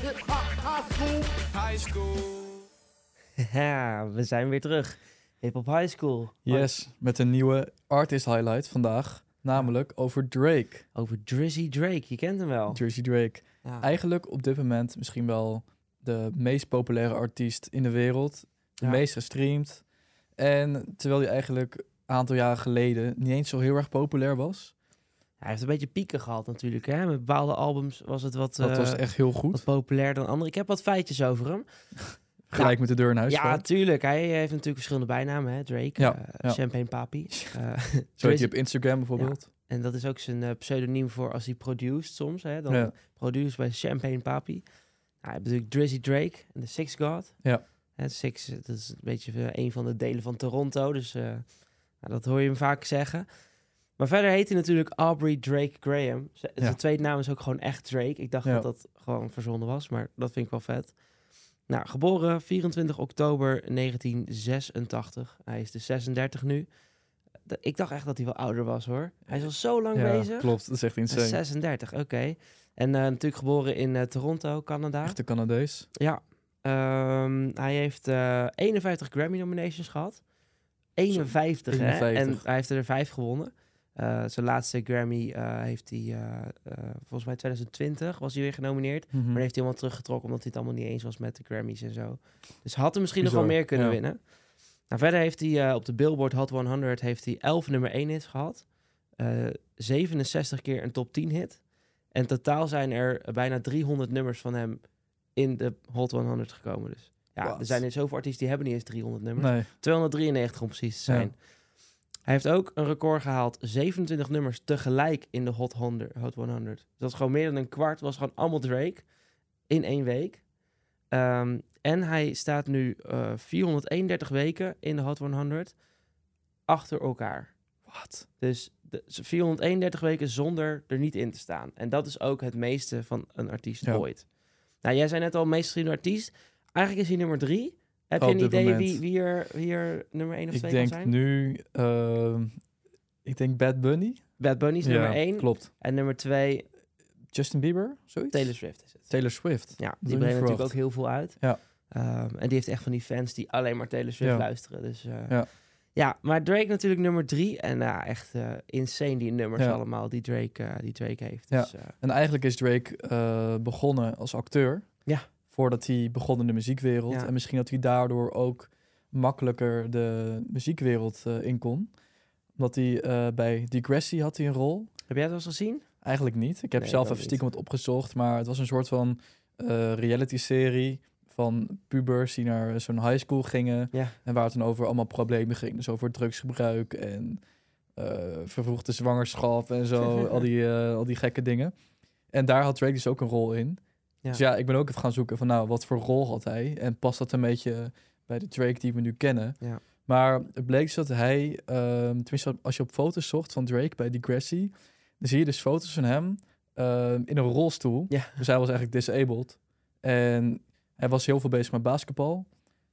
Hip hop high school. High school. Ja, we zijn weer terug. Hip Hop High School. Yes, met een nieuwe artist highlight vandaag. Namelijk over Drake. Over Drizzy Drake, je kent hem wel. Jersey Drake. Ja. Eigenlijk op dit moment misschien wel de meest populaire artiest in de wereld. De Ja. meest gestreamd. En terwijl hij eigenlijk een aantal jaren geleden niet eens zo heel erg populair was. Hij heeft een beetje pieken gehad natuurlijk. Hè? Met bepaalde albums was het wat, Dat eh, was echt heel wat goed. populair dan andere. Ik heb wat feitjes over hem. Gelijk met de deur in huis. Ja, tuurlijk. Hij heeft natuurlijk verschillende bijnamen. Hè? Drake, Ja, eh, ja. Champagne Papi. Eh, Zo heet hij op Instagram bijvoorbeeld. En dat is ook zijn eh, pseudoniem voor als hij produced soms. Hè? Dan Ja. produced bij Champagne Papi. Nou, hij heeft natuurlijk Drizzy Drake en de Six God. Ja. Hè, Six, eh, dat is een beetje eh, een van de delen van Toronto. Dus eh, nou, dat hoor je hem vaak zeggen. Maar verder heet hij natuurlijk Aubrey Drake Graham. Zijn Ja. tweede naam is ook gewoon echt Drake. Ik dacht Ja. dat dat gewoon verzonnen was, maar dat vind ik wel vet. Nou, geboren 24 oktober 1986. Hij is de 36 nu. Ik dacht echt dat hij wel ouder was hoor. Hij is al zo lang Ja, bezig. klopt. Dat is echt insane. 36, oké. En eh, natuurlijk geboren in eh, Toronto, Canada. Echte Canadees. Ja. Ehm, hij heeft eh 51 Grammy nominations gehad. 51, hè? 51. En hij heeft er vijf gewonnen. Eh, zijn laatste Grammy eh, heeft hij, eh, volgens mij 2020 was hij weer genomineerd. Mhm. Maar heeft hij helemaal teruggetrokken omdat hij het allemaal niet eens was met de Grammys en zo. Dus had hem misschien nog wel meer kunnen ja. winnen. Nou, verder heeft hij op de Billboard Hot 100 heeft hij 11 nummer 1 hits gehad. Eh 67 keer een top 10 hit. En totaal zijn er bijna 300 nummers van hem in de Hot 100 gekomen. Dus ja, er zijn er zoveel artiesten die hebben niet eens 300 nummers. Nee. 293 om precies te zijn. Hij heeft ook een record gehaald. 27 nummers tegelijk in de Hot 100. Hot 100. Dus dat is gewoon meer dan een kwart. Was gewoon allemaal Drake. In één week. Ehm, en hij staat nu eh 431 weken in de Hot 100. Achter elkaar. Wat? Dus de, 431 weken zonder er niet in te staan. En dat is ook het meeste van een artiest Ja. ooit. Nou, jij zei net al, meest artiest. Eigenlijk is hij nummer drie. Heb je een idee wie, wie, er, wie er nummer 1 of Ik 2 kan denk zijn? nu... ehm, ik denk Bad Bunny. Bad Bunny is nummer 1. klopt. En nummer 2, Justin Bieber, zoiets? Taylor Swift is het. Taylor Swift. Ja, die ik brengt natuurlijk ook heel veel uit. Ja. Ehm, en die heeft echt van die fans die alleen maar Taylor Swift Ja. luisteren. Dus, eh, Ja. ja, maar Drake natuurlijk nummer 3. En ja, echt eh, insane die nummers Ja. allemaal die Drake, eh, die Drake heeft. Ja. Dus, eh, En eigenlijk is Drake begonnen als acteur. Ja. Voordat hij begon in de muziekwereld. Ja. En misschien dat hij daardoor ook makkelijker de muziekwereld eh, in kon. Omdat hij eh, bij Degrassi had hij een rol. heb jij dat eens gezien? Eigenlijk niet. Ik heb Nee, zelf even stiekem wat opgezocht. Maar het was een soort van eh, reality-serie van pubers die naar zo'n high school gingen. Ja. En waar het dan over allemaal problemen ging. Dus over drugsgebruik en vervroegde zwangerschap en zo. al, die, al die gekke dingen. En daar had Drake dus ook een rol in. Ja. Dus ja, ik ben ook even gaan zoeken van nou, wat voor rol had hij? En past dat een beetje bij de Drake die we nu kennen? Ja. Maar het bleek dus dat hij, ehm, tenminste als je op foto's zocht van Drake bij Degrassi, dan zie je dus foto's van hem ehm, in een rolstoel. Ja. Dus hij was eigenlijk disabled. En hij was heel veel bezig met basketbal.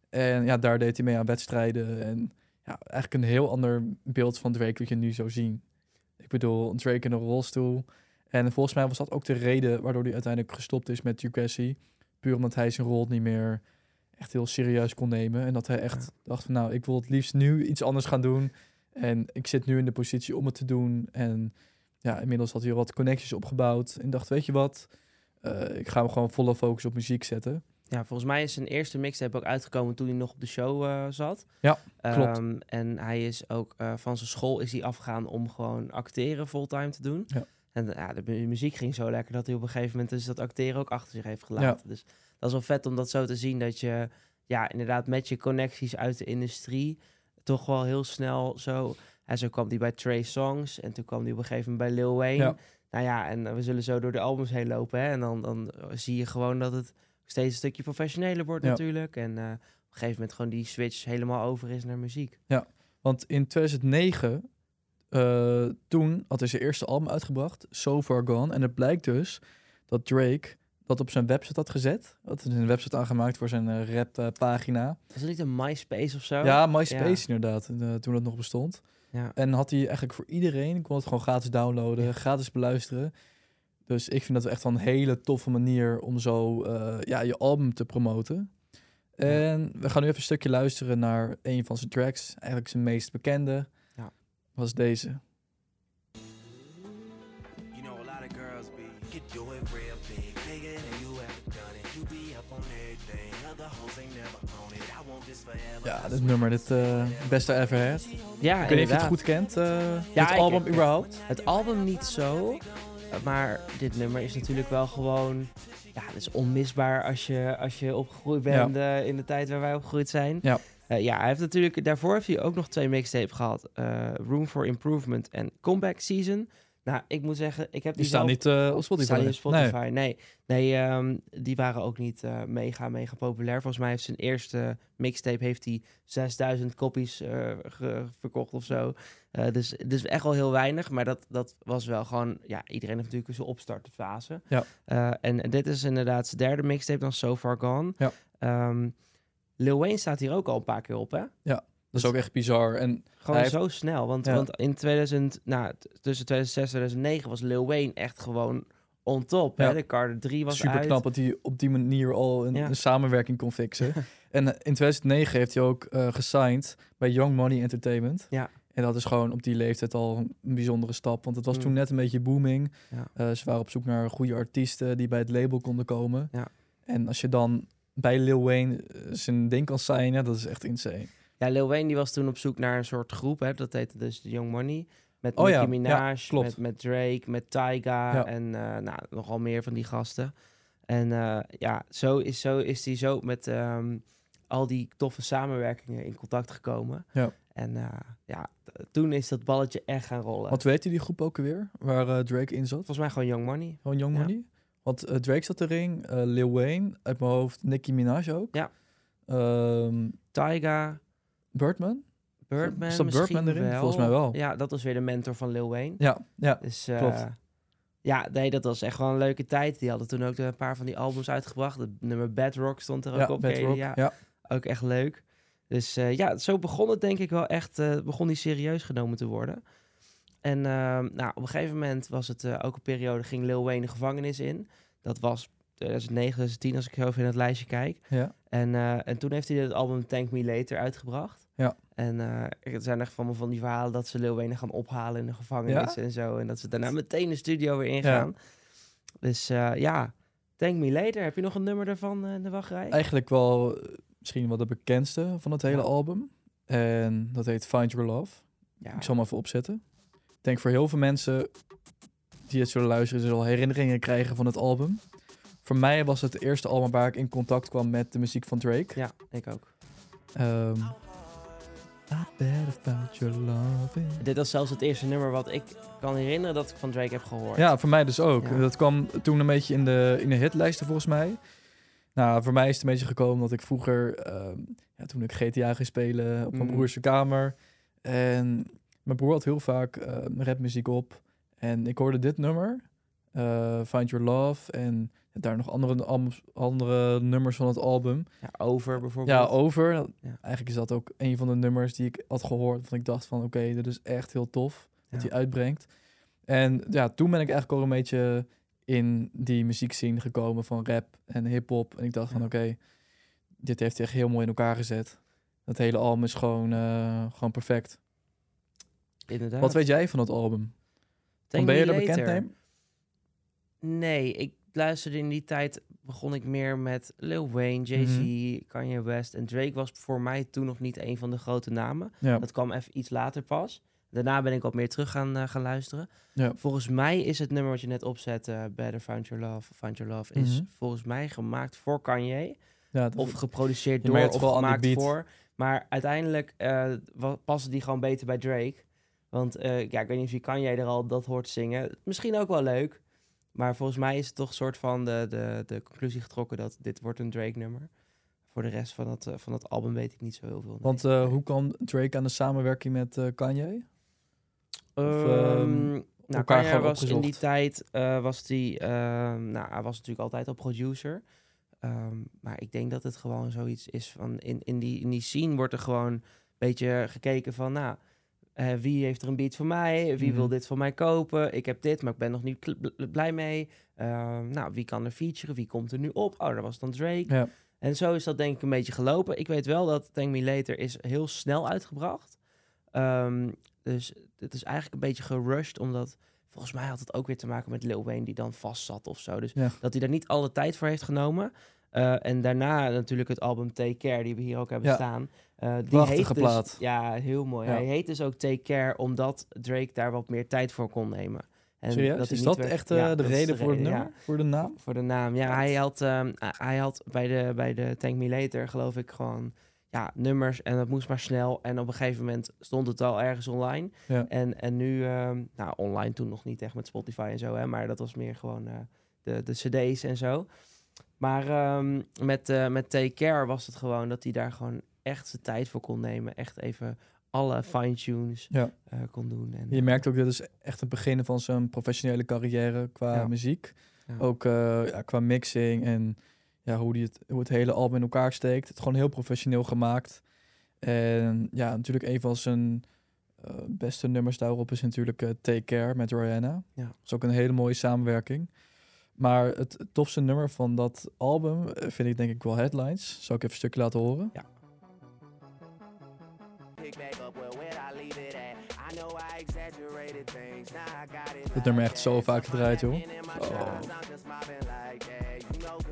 En ja, daar deed hij mee aan wedstrijden. En ja, eigenlijk een heel ander beeld van Drake wat je nu zou zien. Ik bedoel, Drake in een rolstoel. En volgens mij was dat ook de reden waardoor hij uiteindelijk gestopt is met Degrassi. Puur omdat hij zijn rol niet meer echt heel serieus kon nemen. En dat hij echt dacht van nou, ik wil het liefst nu iets anders gaan doen. En ik zit nu in de positie om het te doen. En ja, inmiddels had hij wat connecties opgebouwd. En dacht, weet je wat, Eh, ik ga hem gewoon volle focus op muziek zetten. Ja, volgens mij is zijn eerste mixtape ook uitgekomen toen hij nog op de show eh, zat. Ja, klopt. Ehm, en hij is ook eh, van zijn school is hij afgegaan om gewoon acteren fulltime te doen. Ja. En ja, de mu- muziek ging zo lekker dat hij op een gegeven moment dus dat acteren ook achter zich heeft gelaten. Dus dat is wel vet om dat zo te zien dat je ja, inderdaad met je connecties uit de industrie toch wel heel snel zo... En zo kwam hij bij Trey Songs en toen kwam hij op een gegeven moment bij Lil Wayne. Ja. Nou ja, en eh, we zullen zo door de albums heen lopen. Hè? En dan, dan zie je gewoon dat het steeds een stukje professioneler wordt Ja. natuurlijk. En eh, op een gegeven moment gewoon die switch helemaal over is naar muziek. Want in 2009, eh, toen had hij zijn eerste album uitgebracht, So Far Gone. En het blijkt dus dat Drake dat op zijn website had gezet. Had hij een website aangemaakt voor zijn eh, rap eh, pagina. Is dat niet een MySpace of zo? Ja, MySpace inderdaad, eh, toen dat nog bestond. Ja. En had hij eigenlijk voor iedereen, kon het gewoon gratis downloaden, gratis beluisteren. Dus ik vind dat echt wel een hele toffe manier om zo eh, ja, je album te promoten. En we gaan nu even een stukje luisteren naar een van zijn tracks. Eigenlijk zijn meest bekende. Was deze. You know, a lot of girls be get your it real big, bigger than you ever done it. You be up on everything, other hoes ain't never on it. I want this forever. Ja, dit nummer, dit uh, beste ever had. Ja, Ik weet niet of je het goed kent, eh Ja, dit ik- album überhaupt. Het album niet zo, maar dit nummer is natuurlijk wel gewoon... Ja, het is onmisbaar als je, als je opgegroeid bent eh, in de tijd waar wij opgegroeid zijn. Ja. Eh, ja, hij heeft natuurlijk... Daarvoor heeft hij ook nog twee mixtapes gehad. eh, Room for Improvement en Comeback Season. Nou, ik moet zeggen, ik heb die, Die staan zelf- niet eh, op Spotify. Staan niet op Nee. Spotify. Nee, nee, ehm, die waren ook niet mega, mega populair. Volgens mij heeft zijn eerste mixtape heeft hij 6000 kopies eh, ge- verkocht of zo. Dus, dus echt wel heel weinig. Maar dat, dat was wel gewoon... Ja, iedereen heeft natuurlijk zijn opstartfase. Ja. En dit is inderdaad zijn derde mixtape dan So Far Gone. Ja. Ehm, Lil Wayne staat hier ook al een paar keer op, hè? Dat is ook echt bizar. En Gewoon Hij zo snel. Want, Ja. want in 2000, nou, tussen 2006 en 2009 was Lil Wayne echt gewoon on top. Ja. Hè? De Carter 3 was super uit. knap dat hij op die manier al een, Ja. een samenwerking kon fixen. en eh, in 2009 heeft hij ook eh gesigned bij Young Money Entertainment. Ja. En dat is gewoon op die leeftijd al een bijzondere stap. Want het was Mm. toen net een beetje booming. Ja. Eh, ze waren op zoek naar goede artiesten die bij het label konden komen. Ja. En als je dan bij Lil Wayne eh, zijn ding kan signen, dat is echt insane. Ja, Lil Wayne die was toen op zoek naar een soort groep. Hè? Dat heette dus de Young Money. Met Oh Nicki ja, Minaj, ja. Met, met Drake, met Tyga Ja. en eh, nou, nogal meer van die gasten. En eh, ja, zo is, zo is hij zo met ehm, al die toffe samenwerkingen in contact gekomen. Ja. En ja, toen is dat balletje echt gaan rollen. Wat weet je die groep ook alweer? Waar Drake in zat? Volgens mij gewoon Young Money. Gewoon Young. Money? Want eh, Drake zat erin, eh, Lil Wayne, uit mijn hoofd, Nicki Minaj ook. Ja. Ehm, Tyga, Birdman? Birdman misschien Birdman erin? wel. Volgens mij wel. Ja, dat was weer de mentor van Lil Wayne. Ja, ja. Dus eh, Klopt. ja, nee, dat was echt wel een leuke tijd. Die hadden toen ook een paar van die albums uitgebracht. Het nummer Bedrock stond er ook ja, op. Bedrock, Ja, ja. ook echt leuk. Dus ja, zo begon het denk ik wel echt, begon die serieus genomen te worden. En ehm, nou, op een gegeven moment was het eh, ook een periode, ging Lil Wayne de gevangenis in. Dat was 2009, 2010 als ik zo even in het lijstje kijk. ja. En, eh, en toen heeft hij het album Thank Me Later uitgebracht. Ja. En eh, er zijn echt van, me van die verhalen dat ze Lil Wayne gaan ophalen in de gevangenis Ja? en zo. En dat ze daarna meteen de studio weer ingaan. Dus ja, Thank Me Later. Heb je nog een nummer daarvan in de wachtrij? Eigenlijk wel misschien wel de bekendste van het hele album. En dat heet Find Your Love. Ja. Ik zal hem even opzetten. Ik denk voor heel veel mensen die het zullen luisteren, zullen al herinneringen krijgen van het album. Voor mij was het het eerste album waar ik in contact kwam met de muziek van Drake. Ja, ik ook. In- Dit was zelfs het eerste nummer wat ik kan herinneren dat ik van Drake heb gehoord. Ja, voor mij dus ook. Ja. Dat kwam toen een beetje in de, in de hitlijsten volgens mij. Nou, voor mij is het een beetje gekomen dat ik vroeger, ehm, ja, toen ik GTA ging spelen op mijn Mm. broerse kamer. En mijn broer had heel vaak eh, rapmuziek op. En ik hoorde dit nummer, eh, Find Your Love. En daar nog andere, andere nummers van het album. Ja, over bijvoorbeeld. Ja, over. Ja. Eigenlijk is dat ook een van de nummers die ik had gehoord. Want ik dacht van, oké, dit is echt heel tof Ja. hij uitbrengt. En ja, toen ben ik eigenlijk al een beetje in die muziekscene gekomen van rap en hip-hop. En ik dacht van, Ja. oké, dit heeft hij echt heel mooi in elkaar gezet. Dat hele album is gewoon, eh, gewoon perfect. Inderdaad. Wat weet jij van het album? Ben je er bekend mee? Nee, ik luisterde in die tijd, begon ik meer met Lil Wayne, Jay-Z, Mhm. Kanye West. En Drake was voor mij toen nog niet een van de grote namen. Ja, Dat kwam even iets later pas. Daarna ben ik wat meer terug gaan, eh, gaan luisteren. ja. Volgens mij is het nummer wat je net opzet, eh, Better Find Your Love, Find Your Love, is Mhm. volgens mij gemaakt voor Kanye. ja Of geproduceerd door, of gemaakt voor. Maar uiteindelijk eh, wa- passen die gewoon beter bij Drake. Want eh, ja, ik weet niet of je Kanye er al dat hoort zingen. Misschien ook wel leuk. Maar volgens mij is het toch soort van de, de, de conclusie getrokken dat dit wordt een Drake nummer. Voor de rest van het, eh, van het album weet ik niet zo heel veel. nee. Want eh, hoe kwam Drake aan de samenwerking met eh, Kanye? Of, Ehm, ehm, nou, elkaar Kanye was in die tijd was die, ehm, nou, hij was natuurlijk altijd al producer. Maar ik denk dat het gewoon zoiets is van in, in, die, in die scene wordt er gewoon een beetje gekeken van, nou, Eh, wie heeft er een beat voor mij? Wie wil Mhm. dit van mij kopen? Ik heb dit, maar ik ben nog niet blij mee. Eh, nou, wie kan er featuren? Wie komt er nu op? Oh, dat was dan Drake. Ja. En zo is dat denk ik een beetje gelopen. Ik weet wel dat Thank Me Later is heel snel uitgebracht. Ehm, dus het is eigenlijk een beetje gerushed, omdat volgens mij had het ook weer te maken met Lil Wayne die dan vast zat of zo. Dus Ja. dat hij daar niet alle tijd voor heeft genomen. Eh, en daarna natuurlijk het album Take Care, die we hier ook hebben Ja. staan. Eh, die Prachtige heet dus- ja, heel mooi. Ja. Hij heet dus ook Take Care, omdat Drake daar wat meer tijd voor kon nemen. En Serieus? hij is dat werd- echt eh, Ja, de dat is reden voor het reden, ja. nummer? Voor de naam? Voor de naam. Ja, hij had, ehm, hij had bij de, bij de Thank Me Later, geloof ik, gewoon ja, nummers. En dat moest maar snel. En op een gegeven moment stond het al ergens online. Ja. En, en nu, ehm, nou, online toen nog niet echt met Spotify en zo, hè, maar dat was meer gewoon eh, de, de CD's en zo. Maar ehm, met, eh, met Take Care was het gewoon dat hij daar gewoon echt zijn tijd voor kon nemen. Echt even alle fine-tunes Ja. eh, kon doen. En, Je merkt ook dat is echt het begin van zijn professionele carrière qua Ja. muziek. Ja. Ook eh, ja, qua mixing en ja, hoe, die het, hoe het hele album in elkaar steekt. Het gewoon heel professioneel gemaakt. En ja, natuurlijk een van zijn eh, beste nummers daarop is natuurlijk eh, Take Care met Rihanna. Ja. Dat is ook een hele mooie samenwerking. Maar het tofste nummer van dat album eh, vind ik denk ik wel Headlines. Zal ik even een stukje laten horen? Het nummer echt zo vaak gedraaid, joh.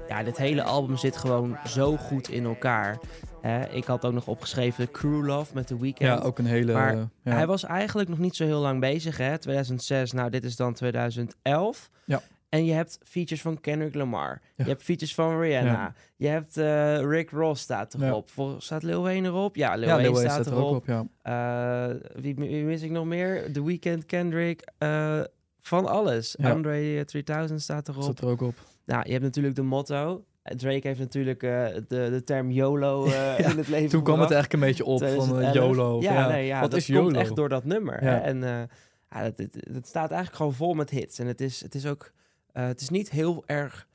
Ja, dit hele album zit gewoon zo goed in elkaar. Hè, ik had ook nog opgeschreven Crew Love met The Weeknd. Ja, ook een hele... Maar ja. Hij was eigenlijk nog niet zo heel lang bezig, hè? 2006, nou, dit is dan 2011. Ja. En je hebt features van Kendrick Lamar. Ja. Je hebt features van Rihanna. Ja. Je hebt eh, Rick Ross staat Ja. erop. Vol- staat Lil Wayne erop? Ja, Lil ja, Wayne Lil Wayne staat, staat er ook erop. op, ja. Eh, wie, wie mis ik nog meer? The Weeknd, Kendrick. eh, van alles. Ja. Andre 3000 staat erop. Staat er ook op. Nou, je hebt natuurlijk de motto. Drake heeft natuurlijk de, de term YOLO Ja, in het leven Toen kwam het eigenlijk een beetje op van 2011. YOLO. Ja, nee, ja Wat dat is komt echt door dat nummer. Ja. En ja, het, het staat eigenlijk gewoon vol met hits. En het is, het is ook... eh, het is niet heel erg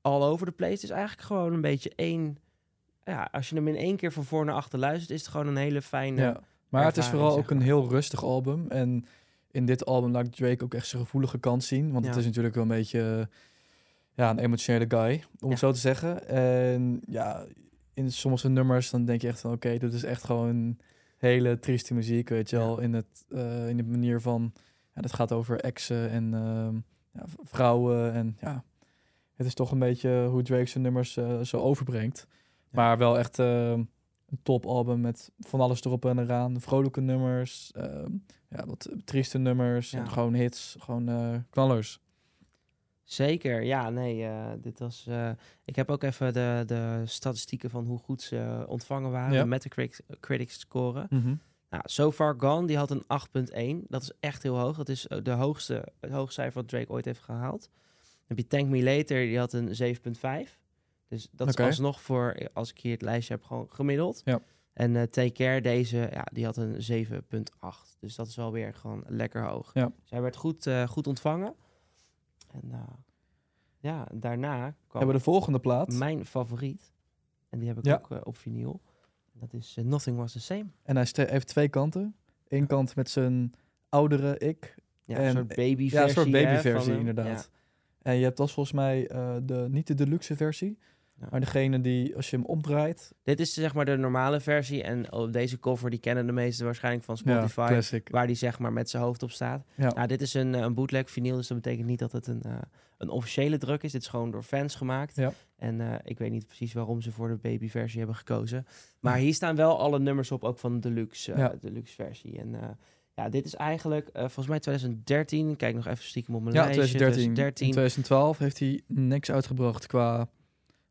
all over the place. Het is eigenlijk gewoon een beetje één... Ja, als je hem in één keer van voor naar achter luistert... is het gewoon een hele fijne... Ja. Maar het is vooral ook een heel rustig album. En in dit album laat Drake ook echt zijn gevoelige kant zien. Want het is natuurlijk wel een beetje ja, een emotionele guy, om het zo te zeggen. En ja, in sommige nummers dan denk je echt van... oké, dit is echt gewoon hele trieste muziek, weet je wel. In, het, eh, in de manier van... Ja, het gaat over exen en ehm, ja, vrouwen en ja... Het is toch een beetje hoe Drake zijn nummers eh, zo overbrengt. Maar wel echt eh, een topalbum met van alles erop en eraan. Vrolijke nummers, ehm, ja, wat trieste nummers en gewoon hits, gewoon eh, knallers. Zeker, ja, nee, eh, dit was... ik heb ook even de, de statistieken van hoe goed ze ontvangen waren. Ja. De Metacritic critics scoren. Mhm. Nou, So Far Gone, die had een 8.1. Dat is echt heel hoog. Dat is eh, de hoogste, het hoogste cijfer wat Drake ooit heeft gehaald. Dan heb je Thank Me Later, die had een 7.5. Dus dat is alsnog voor, eh, als ik hier het lijstje heb, gewoon gemiddeld. Ja. En eh Take Care, deze, ja, die had een 7.8. Dus dat is wel weer gewoon lekker hoog. Ja. Dus hij werd goed, goed ontvangen. En ja, daarna kwam Hebben we de volgende plaat. mijn favoriet. En die heb ik Ja. ook op vinyl. Dat is eh, Nothing Was The Same. En hij heeft twee kanten. Eén kant met zijn oudere ik. Ja, En- een soort babyversie. Ja, een soort babyversie inderdaad. En je hebt dat volgens mij eh, de, niet de deluxe versie. Ja. Maar degene die, als je hem omdraait... Dit is zeg maar de normale versie. En op deze cover, die kennen de meesten waarschijnlijk van Spotify. Ja, waar die zeg maar met zijn hoofd op staat. Ja. Nou, dit is een, eh, een bootleg vinyl, dus dat betekent niet dat het een, eh, een officiële druk is. Dit is gewoon door fans gemaakt. En eh, ik weet niet precies waarom ze voor de babyversie hebben gekozen. Maar hier staan wel alle nummers op, ook van de deluxe, Ja. deluxe versie. En ja, dit is eigenlijk volgens mij 2013. Kijk nog even stiekem op mijn Ja, lijstje. 2013. In 2012 heeft hij niks uitgebracht qua...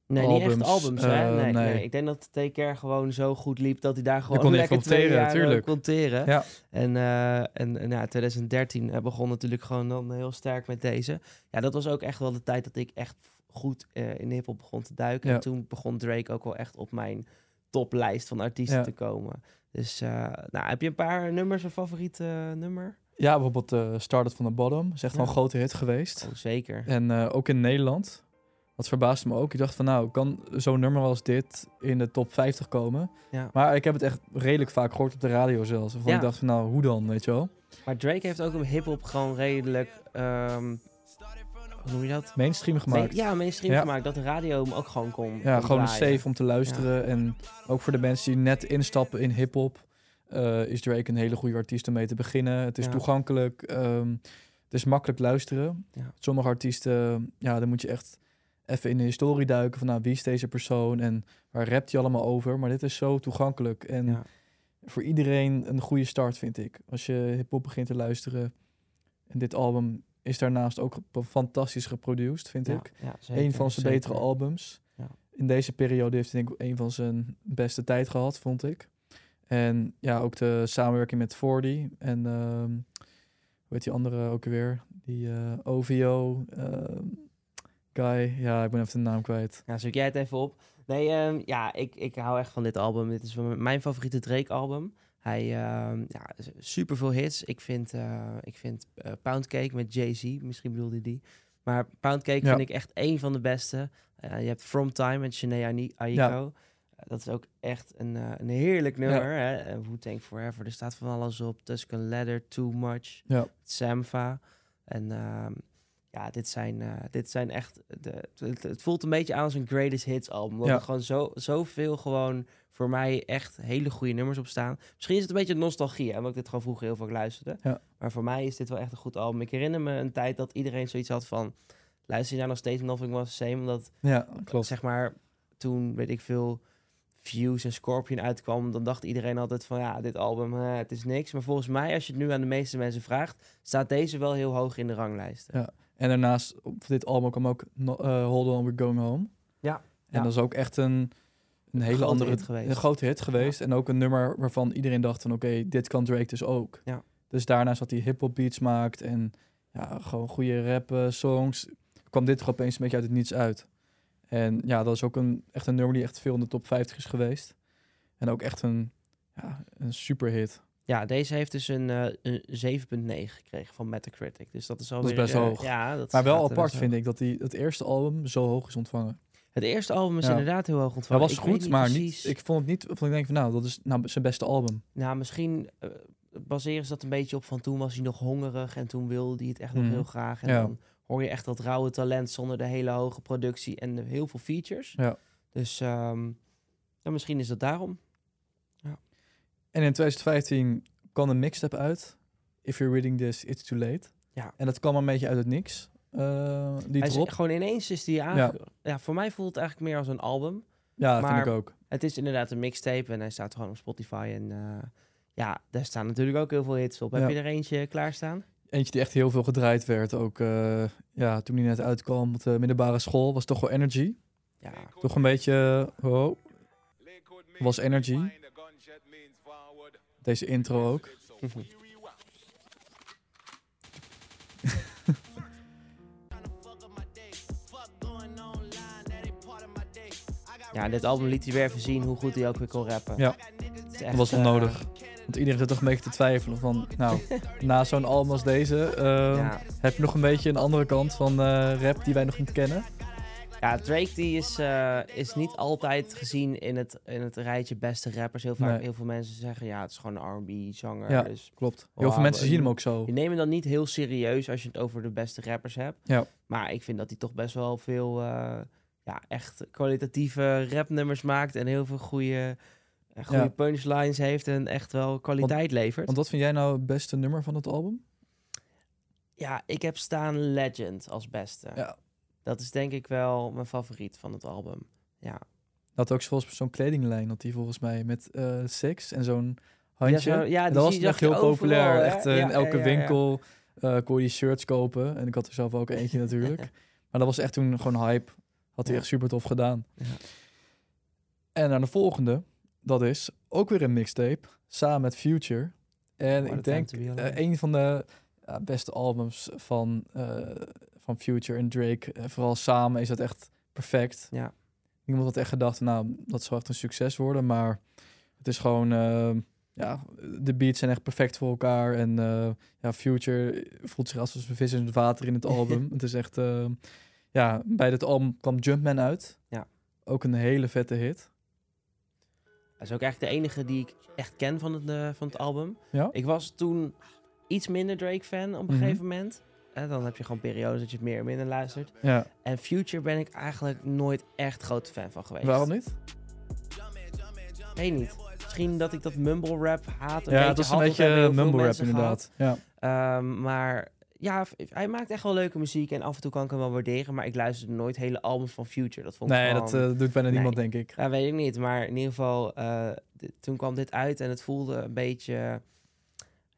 Nee, niet echt albums, albums, hè? eh, Nee, nee. nee. Ik denk dat Take Care gewoon zo goed liep dat hij daar gewoon kon lekker twee jaar eh, kon teren. Ja. En, eh, en, en ja, 2013 eh, begon natuurlijk gewoon dan heel sterk met deze. Ja, dat was ook echt wel de tijd dat ik echt goed eh, in de hiphop begon te duiken. Ja. En toen begon Drake ook wel echt op mijn toplijst van artiesten Ja. te komen. Dus nou, heb je een paar nummers, een favoriet eh, nummer? Ja, bijvoorbeeld Started from the Bottom. Is echt wel een grote hit geweest. Oh, zeker. En ook in Nederland. Dat verbaasde me ook. Ik dacht van nou, kan zo'n nummer als dit in de top 50 komen? Ja. Maar ik heb het echt redelijk vaak gehoord op de radio zelfs. Waarvan Ja. ik dacht van nou, hoe dan, weet je wel? Maar Drake heeft ook een hip-hop gewoon redelijk. ehm, hoe noem je dat? Mainstream gemaakt. Ja, mainstream Ja. gemaakt. Dat de radio hem ook gewoon kon. Ja, kon gewoon safe om te luisteren. En ook voor de mensen die net instappen in hip-hop, eh, is Drake een hele goede artiest om mee te beginnen. Het is toegankelijk, ehm, het is makkelijk luisteren. Ja. Sommige artiesten, ja, dan moet je echt even in de historie duiken van nou, wie is deze persoon en waar rapt hij allemaal over. Maar dit is zo toegankelijk en Ja. voor iedereen een goede start, vind ik. Als je hip-hop begint te luisteren. En dit album is daarnaast ook fantastisch geproduced, vind Ja, ik ja, zeker, een van zijn betere albums. In deze periode heeft hij denk ik een van zijn beste tijd gehad, vond ik. En ja, ook de samenwerking met 40 en ehm hoe heet die andere ook weer? Die eh, OVO ehm, guy. Ja, ik ben even de naam kwijt. Ja, zoek jij het even op. Nee, ehm, ja, ik, ik hou echt van dit album. Dit is mijn favoriete Drake-album. Hij, ehm ja, super veel hits. Ik vind, eh ik vind eh, Pound Cake met Jay-Z, misschien bedoelde hij die. Maar Pound Cake Ja. vind ik echt één van de beste. Eh, je hebt From Time met Ani- Aiko. Dat is ook echt een, een heerlijk nummer. hè. Eh, Wu-Tang Forever. Er staat van alles op. Tuscan Leather, Too Much. Ja. Samfa. En ehm, ja, dit zijn, eh, dit zijn echt... De, het, het voelt een beetje aan als een greatest hits album. Omdat Ja. er gewoon zo, zoveel gewoon voor mij echt hele goede nummers op staan. Misschien is het een beetje nostalgie, hè, omdat ik dit gewoon vroeger heel vaak luisterde. Ja. Maar voor mij is dit wel echt een goed album. Ik herinner me een tijd dat iedereen zoiets had van... Luister je nou nog steeds Nothing Was The Same? Omdat Ja, klopt. zeg maar, toen weet ik veel, Views en Scorpion uitkwam, dan dacht iedereen altijd van ja, dit album, eh, het is niks. Maar volgens mij, als je het nu aan de meeste mensen vraagt, staat deze wel heel hoog in de ranglijst. Ja. En daarnaast, op dit album kwam ook no- eh, Hold On, We're Going Home. Ja. En Ja. dat is ook echt een, een hele grote andere... hit geweest. Een grote hit geweest. En ook een nummer waarvan iedereen dacht van... Oké, dit kan Drake dus ook. Ja. Dus daarnaast dat hij hip-hop beats maakt... en ja, gewoon goede rap eh, songs... kwam dit er opeens een beetje uit het niets uit. En ja, dat is ook een, echt een nummer die echt veel in de top 50 is geweest. En ook echt een, ja, een super hit. Ja, deze heeft dus een, eh, een 7.9 gekregen van Metacritic. Dus dat is alweer... is best eh, hoog. Ja, dat Maar wel er apart vind hoog. ik dat die, het eerste album zo hoog is ontvangen. Het eerste album is Ja. inderdaad heel hoog Dat ontvangen. was Ik weet goed, maar precies- niet, ik vond het niet... Vond ik denk van nou, dat is nou zijn beste album. Nou, misschien eh, baseren ze dat een beetje op van toen was hij nog hongerig en toen wilde hij het echt nog Mhm. heel graag. En Ja. dan hoor je echt dat rauwe talent zonder de hele hoge productie en heel veel features. Ja. Dus ehm, ja, misschien is dat daarom. En in 2015 kwam een mixtape uit. If you're reading this, it's too late. Ja. En dat kwam een beetje uit het niks. eh, die Hij is, drop. gewoon ineens is die aange... Ja. voor mij voelt het eigenlijk meer als een album. Ja, maar- vind ik ook. Het is inderdaad een mixtape en hij staat gewoon op Spotify. En eh, ja, daar staan natuurlijk ook heel veel hits op. Ja. Heb je er eentje klaarstaan? Eentje die echt heel veel gedraaid werd. Ook eh, ja, toen hij net uitkwam op de middelbare school, was toch wel Energy. Ja, Toch een beetje, oh, was Energy. Deze intro ook. ja, dit album liet hij weer even zien hoe goed hij ook weer kon rappen. Ja. Dat was eh, onnodig. Want iedereen zit toch een beetje te twijfelen van, nou, na zo'n album als deze, eh, ja. heb je nog een beetje een andere kant van eh, rap die wij nog niet kennen. Ja, Drake die is, eh, is niet altijd gezien in het, in het rijtje beste rappers. Heel vaak, Nee. heel veel mensen zeggen, ja, het is gewoon een R&B-zanger. Ja. Dus Klopt. Heel veel mensen en- zien hem ook zo. je neemt hem dan niet heel serieus als je het over de beste rappers hebt. Ja. Maar ik vind dat hij toch best wel veel, eh, ja, echt kwalitatieve rapnummers maakt. En heel veel goede, eh, goede Ja. punchlines heeft en echt wel kwaliteit levert. Want wat vind jij nou het beste nummer van het album? Ja, ik heb staan Legend als beste. Ja. Dat is denk ik wel mijn favoriet van het album. Ja. Dat ook volgens zo'n kledinglijn had hij volgens mij met eh seks en zo'n handje. Ja, zo- ja, En die dat was echt heel populair. hè? echt eh, Ja, in elke ja, winkel eh, kon je die shirts kopen. En ik had er zelf ook eentje natuurlijk. Maar dat was echt toen gewoon hype. Had hij echt super tof gedaan. Ja. En naar de volgende. Dat is ook weer een mixtape. Samen met Future. En a ik denk een van de ja, beste albums van, eh, van Future en Drake. Eh, vooral samen is dat echt perfect. Ja. Niemand had echt gedacht, nou, dat zal echt een succes worden. Maar het is gewoon, eh, ja, de beats zijn echt perfect voor elkaar. En eh, ja, Future voelt zich als een vis in het water in het album. het is echt, eh, Ja, bij dit album kwam Jumpman uit. Ja. Ook een hele vette hit. Dat is ook eigenlijk de enige die ik echt ken van het, eh, van het album. Ja? Ik was toen iets minder Drake-fan op een Mhm. gegeven moment. Eh, dan heb je gewoon periodes dat je het meer en minder luistert. Ja. En Future ben ik eigenlijk nooit echt grote fan van geweest. Waarom niet? Weet niet. Misschien dat ik dat mumble rap haat. ja, het was een beetje mumble rap inderdaad. Ja. Ehm, maar ja, hij maakt echt wel leuke muziek en af en toe kan ik hem wel waarderen. Maar ik luisterde nooit hele albums van Future. Dat vond ik Nee, gewoon- dat eh, doet bijna nee. niemand, denk ik. Ja, weet ik niet. Maar in ieder geval, eh, toen kwam dit uit en het voelde een beetje...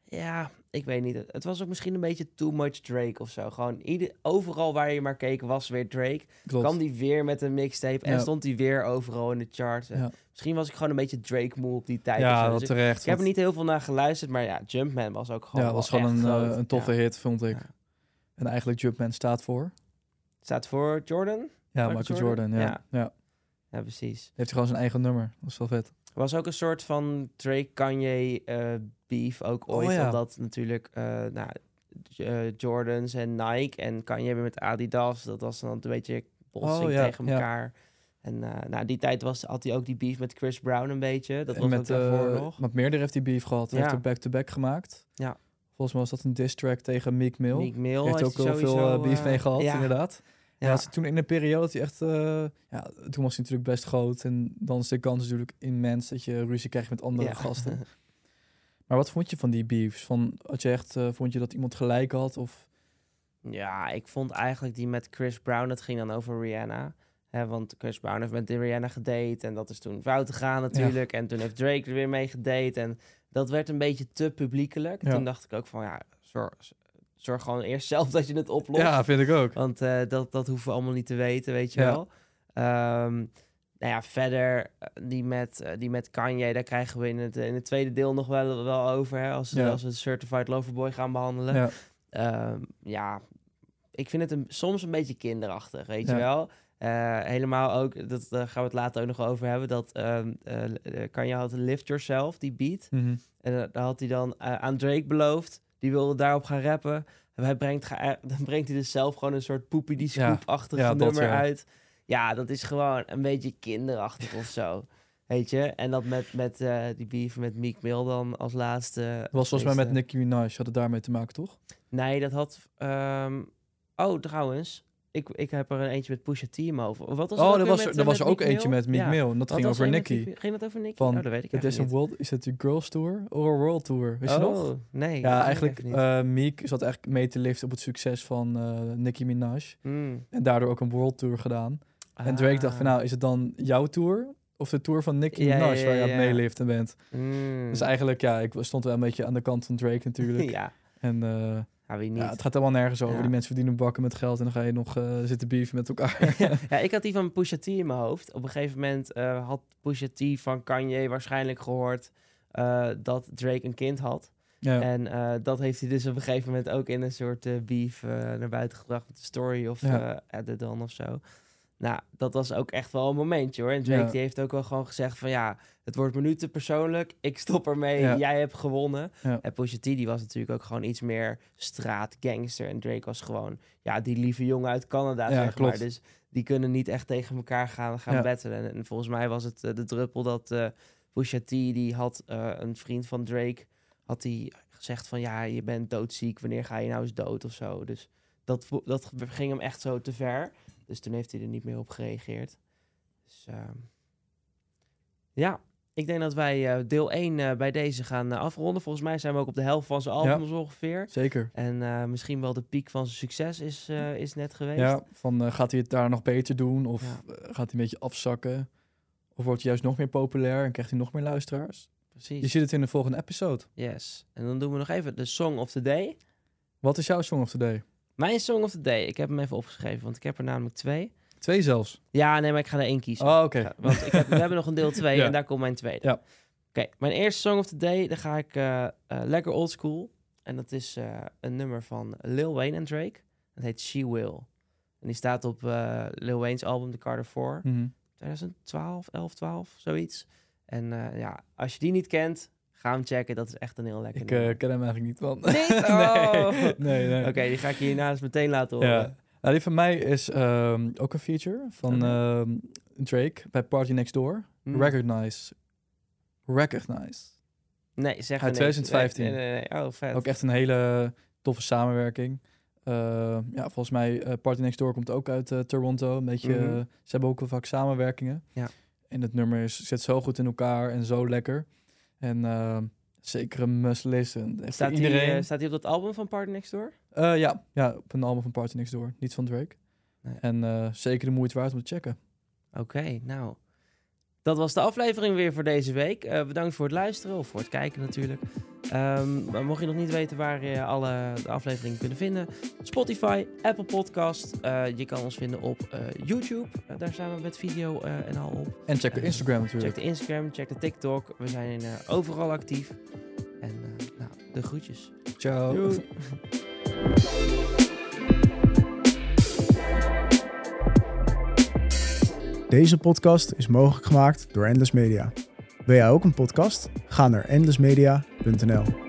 Ja, ik weet niet. Het was ook misschien een beetje too much Drake of zo. Gewoon ieder, overal waar je maar keek was weer Drake. Klopt. Kwam die weer met een mixtape en Ja. stond hij weer overal in de charts. Ja. Misschien was ik gewoon een beetje Drake moe op die tijd. ja, wel Dus ik, terecht. ik heb er niet heel veel naar geluisterd, maar ja, Jumpman was ook gewoon ja, was gewoon een, eh, een toffe hit, vond ik. En eigenlijk Jumpman staat voor. Staat voor Jordan? Ja, Michael Michael Jordan? Jordan. ja. Ja. ja. Ja, precies. Heeft hij gewoon zijn eigen nummer. Dat is wel vet. Was ook een soort van Drake-Kanye eh, beef ook Oh, ooit. ja. Omdat natuurlijk eh, nou, eh, Jordans en Nike en Kanye weer met Adidas. Dat was dan een beetje botsing Oh, ja, tegen ja. elkaar. En eh nou, die tijd was, had hij ook die beef met Chris Brown een beetje. Dat was met, ook daarvoor nog. Met meerdere heeft hij beef gehad. Hij heeft back-to-back gemaakt. Ja. Volgens mij was dat een diss track tegen Meek Mill. Meek Mill heeft ook hij wel veel beef mee gehad, ja. inderdaad. Ja, ze toen in een periode dat hij echt... eh, ja, toen was hij natuurlijk best groot. En dan is de kans natuurlijk immens dat je ruzie krijgt met andere Ja. gasten. Maar wat vond je van die beefs? Van, had je echt, eh, vond je dat iemand gelijk had? Of, Ja, ik vond eigenlijk die met Chris Brown, dat ging dan over Rihanna. Hè, want Chris Brown heeft met Rihanna gedate en dat is toen fout gegaan natuurlijk. En toen heeft Drake er weer mee gedate en dat werd een beetje te publiekelijk. Ja. Toen dacht ik ook van ja, zorg, zorg gewoon eerst zelf dat je het oplost. ja, vind ik ook. Want eh, dat, dat hoeven we allemaal niet te weten, weet je Ja. wel. Ehm, nou ja, verder, eh, die met, eh, die met Kanye, daar krijgen we in het, in het tweede deel nog wel, wel over. Hè, als, Ja. als we Certified Lover Boy gaan behandelen. Ja. Ehm, ja, ik vind het een, soms een beetje kinderachtig, weet je wel. Helemaal ook, dat, daar gaan we het later ook nog over hebben, dat ehm eh, eh, Kanye had Lift Yourself, die beat. Mhm. En uh, daar had hij dan aan Drake beloofd. Die wilde daarop gaan rappen. En hij brengt, ga- dan brengt hij dus zelf gewoon een soort poepie die Ja. scoop-achtig Ja, nummer ja. uit. Ja, dat is gewoon een beetje kinderachtig of zo. Weet je? En dat met, met eh, die beef met Meek Mill dan als laatste. Dat was volgens mij met Nicki Minaj. Had het daarmee te maken, toch? Nee, dat had... ehm, Oh, trouwens. Ik, ik heb er een eentje met Pusha T hoofd. Wat was Oh, er was, er, eh, was er ook eentje met Meek. Mill. En dat ging over er die- Ging dat over Nicki? Van, oh, dat weet ik Het is een world, is het de Girls Tour of een World Tour? Weet je oh, nog? nee. Ja, eigenlijk eh Meek zat eigenlijk mee te liften op het succes van eh Nicki Minaj. Hmm. En daardoor ook een World Tour gedaan. En Drake dacht van, Ah. nou, is het dan jouw tour? Of de tour van Nicki Minaj waar je aan het meeliften bent? Mm. Dus eigenlijk, ja, ik stond wel een beetje aan de kant van Drake natuurlijk. ja. En ja, wie niet. ja, het gaat helemaal nergens over. Ja. Die mensen verdienen bakken met geld en dan ga je nog eh, zitten beefen met elkaar. ja, ik had die van Pusha T in mijn hoofd. Op een gegeven moment eh, had Pusha T van Kanye waarschijnlijk gehoord eh, dat Drake een kind had. ja. En dat heeft hij dus op een gegeven moment ook in een soort beef naar buiten gebracht met de story of Ja. Added On of zo. Nou, dat was ook echt wel een momentje hoor. En Drake Ja. die heeft ook wel gewoon gezegd van ja, het wordt me nu te persoonlijk. Ik stop ermee, Ja. jij hebt gewonnen. Ja. En Pusha T die was natuurlijk ook gewoon iets meer straatgangster. En Drake was gewoon ja, die lieve jongen uit Canada, Ja, zeg klopt. maar. Dus die kunnen niet echt tegen elkaar gaan, gaan battelen. En, en volgens mij was het eh, de druppel dat eh Pusha T, die had eh, een vriend van Drake, had hij gezegd van ja, je bent doodziek, wanneer ga je nou eens dood of zo. Dus dat, dat ging hem echt zo te ver. Dus toen heeft hij er niet meer op gereageerd. Dus ehm, ja, ik denk dat wij eh, deel 1 eh, bij deze gaan eh, afronden. Volgens mij zijn we ook op de helft van zijn album zo ongeveer. Zeker. En misschien wel de piek van zijn succes is, is net geweest. Ja, van gaat hij het daar nog beter doen? Of Ja. gaat hij een beetje afzakken? Of wordt hij juist nog meer populair en krijgt hij nog meer luisteraars? Precies. Je ziet het in de volgende episode. Yes. En dan doen we nog even de Song of the Day. Wat is jouw song of the day? Mijn Song of the Day. Ik heb hem even opgeschreven, want ik heb er namelijk twee. Twee zelfs. Ja, nee, maar ik ga er één kiezen. Oh, oké. Ja, want ik heb, we hebben nog een deel 2 Ja. en daar komt mijn tweede. Ja. Oké, mijn eerste Song of the Day, dan ga ik eh, eh, lekker old school. En dat is eh, een nummer van Lil Wayne en Drake. Dat heet She Will. En die staat op eh, Lil Wayne's album The Carter 4. Mhm. 2012, 11, 12, zoiets. En eh, ja, als je die niet kent, ga hem checken. Dat is echt een heel lekker Ik eh, ken hem eigenlijk niet, man. Niet? Oh. nee, nee. Oké, die ga ik je hierna eens meteen laten horen. Ja. Nou, die van mij is ehm, ook een feature van ehm, Drake bij Party Next Door. Hmm. Recognize. Recognize. Nee, zeg Uit me niks. 2015. Nee, nee, nee. Oh, vet. Ook echt een hele toffe samenwerking. Eh, ja, volgens mij eh Party Next Door komt ook uit eh, Toronto. Een beetje, Mhm. eh, ze hebben ook wel vaak samenwerkingen. Ja. En het nummer is, zit zo goed in elkaar en zo lekker. En eh, zeker een must listen. Echt Staat die, iedereen. eh, staat die op dat album van Party Next Door? Eh, ja, ja, op een album van Party Next Door. Niet van Drake. Nee. En eh, zeker de moeite waard om te checken. Oké, nou. Dat was de aflevering weer voor deze week. Eh, bedankt voor het luisteren of voor het kijken natuurlijk. Ehm, maar mocht je nog niet weten waar je alle de afleveringen kunt vinden, Spotify, Apple Podcast. Eh, je kan ons vinden op eh, YouTube. Daar staan we met video en al op. En check de Instagram Check natuurlijk. de Instagram, check de TikTok. We zijn overal actief. En nou, de groetjes. Ciao. Deze podcast is mogelijk gemaakt door Endless Media. Wil jij ook een podcast? Ga naar endlessmedia.nl.